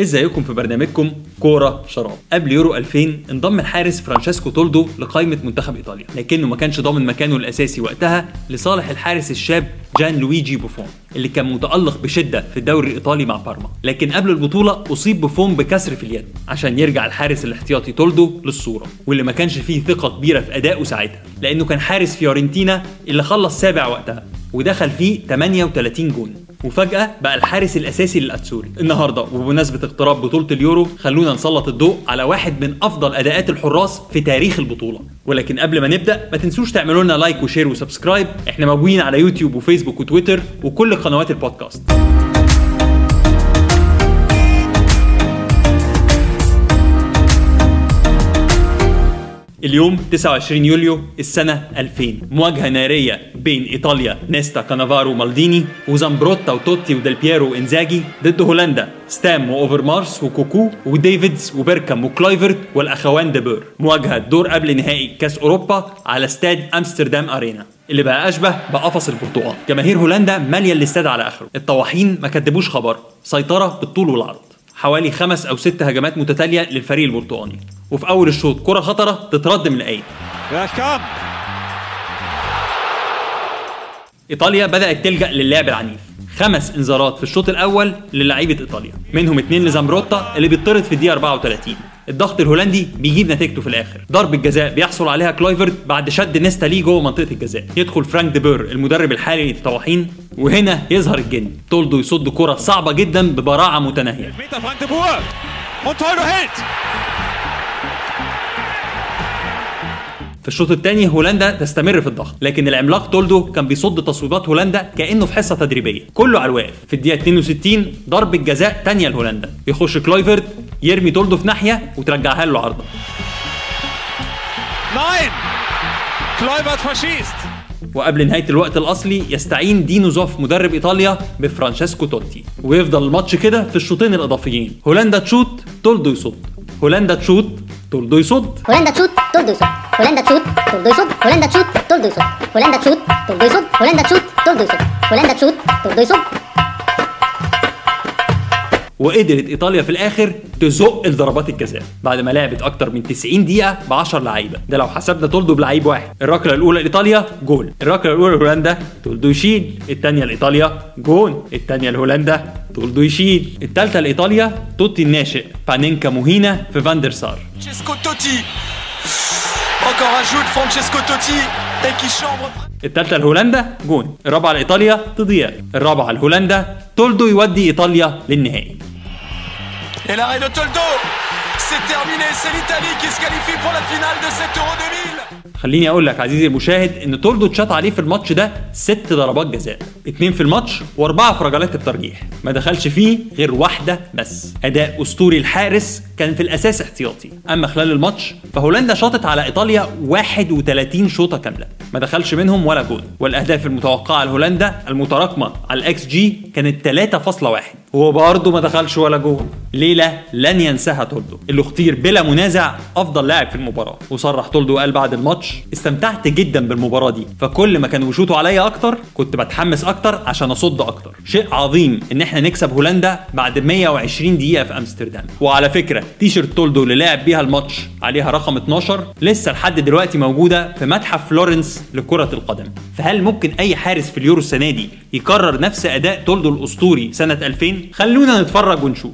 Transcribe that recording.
ازيكم في برنامجكم كورة شراب؟ قبل يورو 2000 انضم الحارس فرانشيسكو تولدو لقائمة منتخب إيطاليا لكنه ما كانش ضامن مكانه الأساسي وقتها لصالح الحارس الشاب جان لويجي بوفون اللي كان متألق بشدة في الدوري الإيطالي مع بارما. لكن قبل البطولة أصيب بوفون بكسر في اليد عشان يرجع الحارس الاحتياطي تولدو للصورة واللي ما كانش فيه ثقة كبيرة في أدائه ساعتها لأنه كان حارس فيورنتينا اللي خلص سابع وقتها ودخل فيه 38 جون. وفجأة بقى الحارس الأساسي للأتزوري النهاردة وبمناسبة اقتراب بطولة اليورو خلونا نسلط الضوء على واحد من أفضل أداءات الحراس في تاريخ البطولة. ولكن قبل ما نبدأ ما تنسوش تعملوا لنا like و share و subscribe. إحنا موجودين على يوتيوب وفيسبوك وتويتر وكل قنوات البودكاست. اليوم 29 يوليو السنة 2000 مواجهة نارية بين إيطاليا نيستا كانافارو مالديني وزامبروتا وتوتي وديل بييرو وإنزاجي ضد هولندا. ستام وأوفرمارس وكوكو وديفيدز وبيركامب وكلايفرت والأخوان دي بور مواجهة دور قبل نهائي كأس أوروبا على استاد أمستردام أرينا. اللي بقى أشبه بقفص البرتقال. جماهير هولندا مالية الاستاد على آخره. الطواحين ما كدبوش خبر. سيطرة بالطول والعرض. حوالي خمس أو ست هجمات متتالية للفريق البرتقالي. وفي أول الشوط كرة خطرة تترد من الأيد. إيطاليا بدأت تلجأ للعب العنيف. خمس انذارات في الشوط الأول للاعيبة إيطاليا. منهم اثنين لزامبروتا اللي بيطرد في الدقيقة 34 الضغط الهولندي بيجيب نتيجته في الآخر. ضربة جزاء بيحصل عليها كلايفرت بعد شد نيستا ليه جوه منطقة الجزاء. يدخل فرانك دي بور المدرب الحالي للطواحين وهنا يظهر الجن. تولدو يصد كرة صعبة جدا ببراعة متناهية. الشوط الثاني هولندا تستمر في الضغط لكن العملاق تولدو كان بيصد تصويبات هولندا كأنه في حصة تدريبية. كله على الواقف. في الدقيقة 62 ضربة جزاء ثانية لهولندا. يخش كلايفرت يرمي تولدو في ناحية وترجعها له العارضة. Nein! Kluivert verschießt. وقبل نهاية الوقت الأصلي يستعين دينو زوف مدرب إيطاليا بفرانشيسكو توتي ويفضل الماتش كده في الشوطين الإضافيين. هولندا تشوت تولدو يصد. هولندا تشوت Turduysud. Holanda Chut, Turduysud. Holanda Chut, Turduysud. Holanda Chut, Turduysud. Holanda Chut, Turduysud. Holanda Chut, Turduysud. Holanda Chut, Turduysud. وقدرت إيطاليا في الآخر تزق لضربات الجزاء بعد ما لعبت أكتر من 90 دقيقة ب 10 لعيبة. ده لو حسبنا تولدو بلعيب واحد. الركلة الأولى لإيطاليا جول الركلة الأولى لهولندا تولدو يشيل. الثانية لإيطاليا جول الثانية لهولندا تولدو يشيل. الثالثة لإيطاليا توتي الناشئ. بانينكا مهينة في فاندر سار. Francesco Totti. Encore un jeu de Francesco Totti et qui chambre. الثالثة لهولندا جون. الرابعة لإيطاليا تضيع الرابعة لهولندا تولدو يودي إيطاليا للنهائي. Et l'arrêt de Toldo. C'est terminé. C'est l'Italie qui se qualifie pour la finale de cet Euro 2000. خليني أقول لك عزيزي المشاهد إن تولدو اتشاط عليه في الماتش ده ست ضربات جزاء اتنين في الماتش وأربعة في ركلات الترجيح ما دخلش فيه غير واحدة بس أداء أسطوري الحارس كان في الأساس احتياطي أما خلال الماتش فهولندا شاطت على إيطاليا 31 شوطة كاملة ما دخلش منهم ولا جول والأهداف المتوقعة لهولندا المتراكمة. على الاكس جي كانت 3.1 وبرضه ما دخلش ولا جول ليله لن ينساها تولدو. اللي اختير بلا منازع أفضل لاعب في المباراة. وصرح تولدو قال بعد الماتش استمتعت جدا بالمباراة دي. فكل ما كانوا بيشوطوا عليا أكتر كنت بتحمس أكتر عشان أصد أكتر. شيء عظيم إن إحنا نكسب هولندا بعد 120 دقيقة في أمستردام. وعلى فكرة تيشرت تولدو اللي لعب بيها الماتش عليها رقم 12 لسه لحد دلوقتي موجودة في متحف فلورنس لكرة القدم. فهل ممكن أي حارس في اليورو السنة دي يكرر نفس أداء تولدو الأسطوري سنة 2000 خلونا نتفرج ونشوف.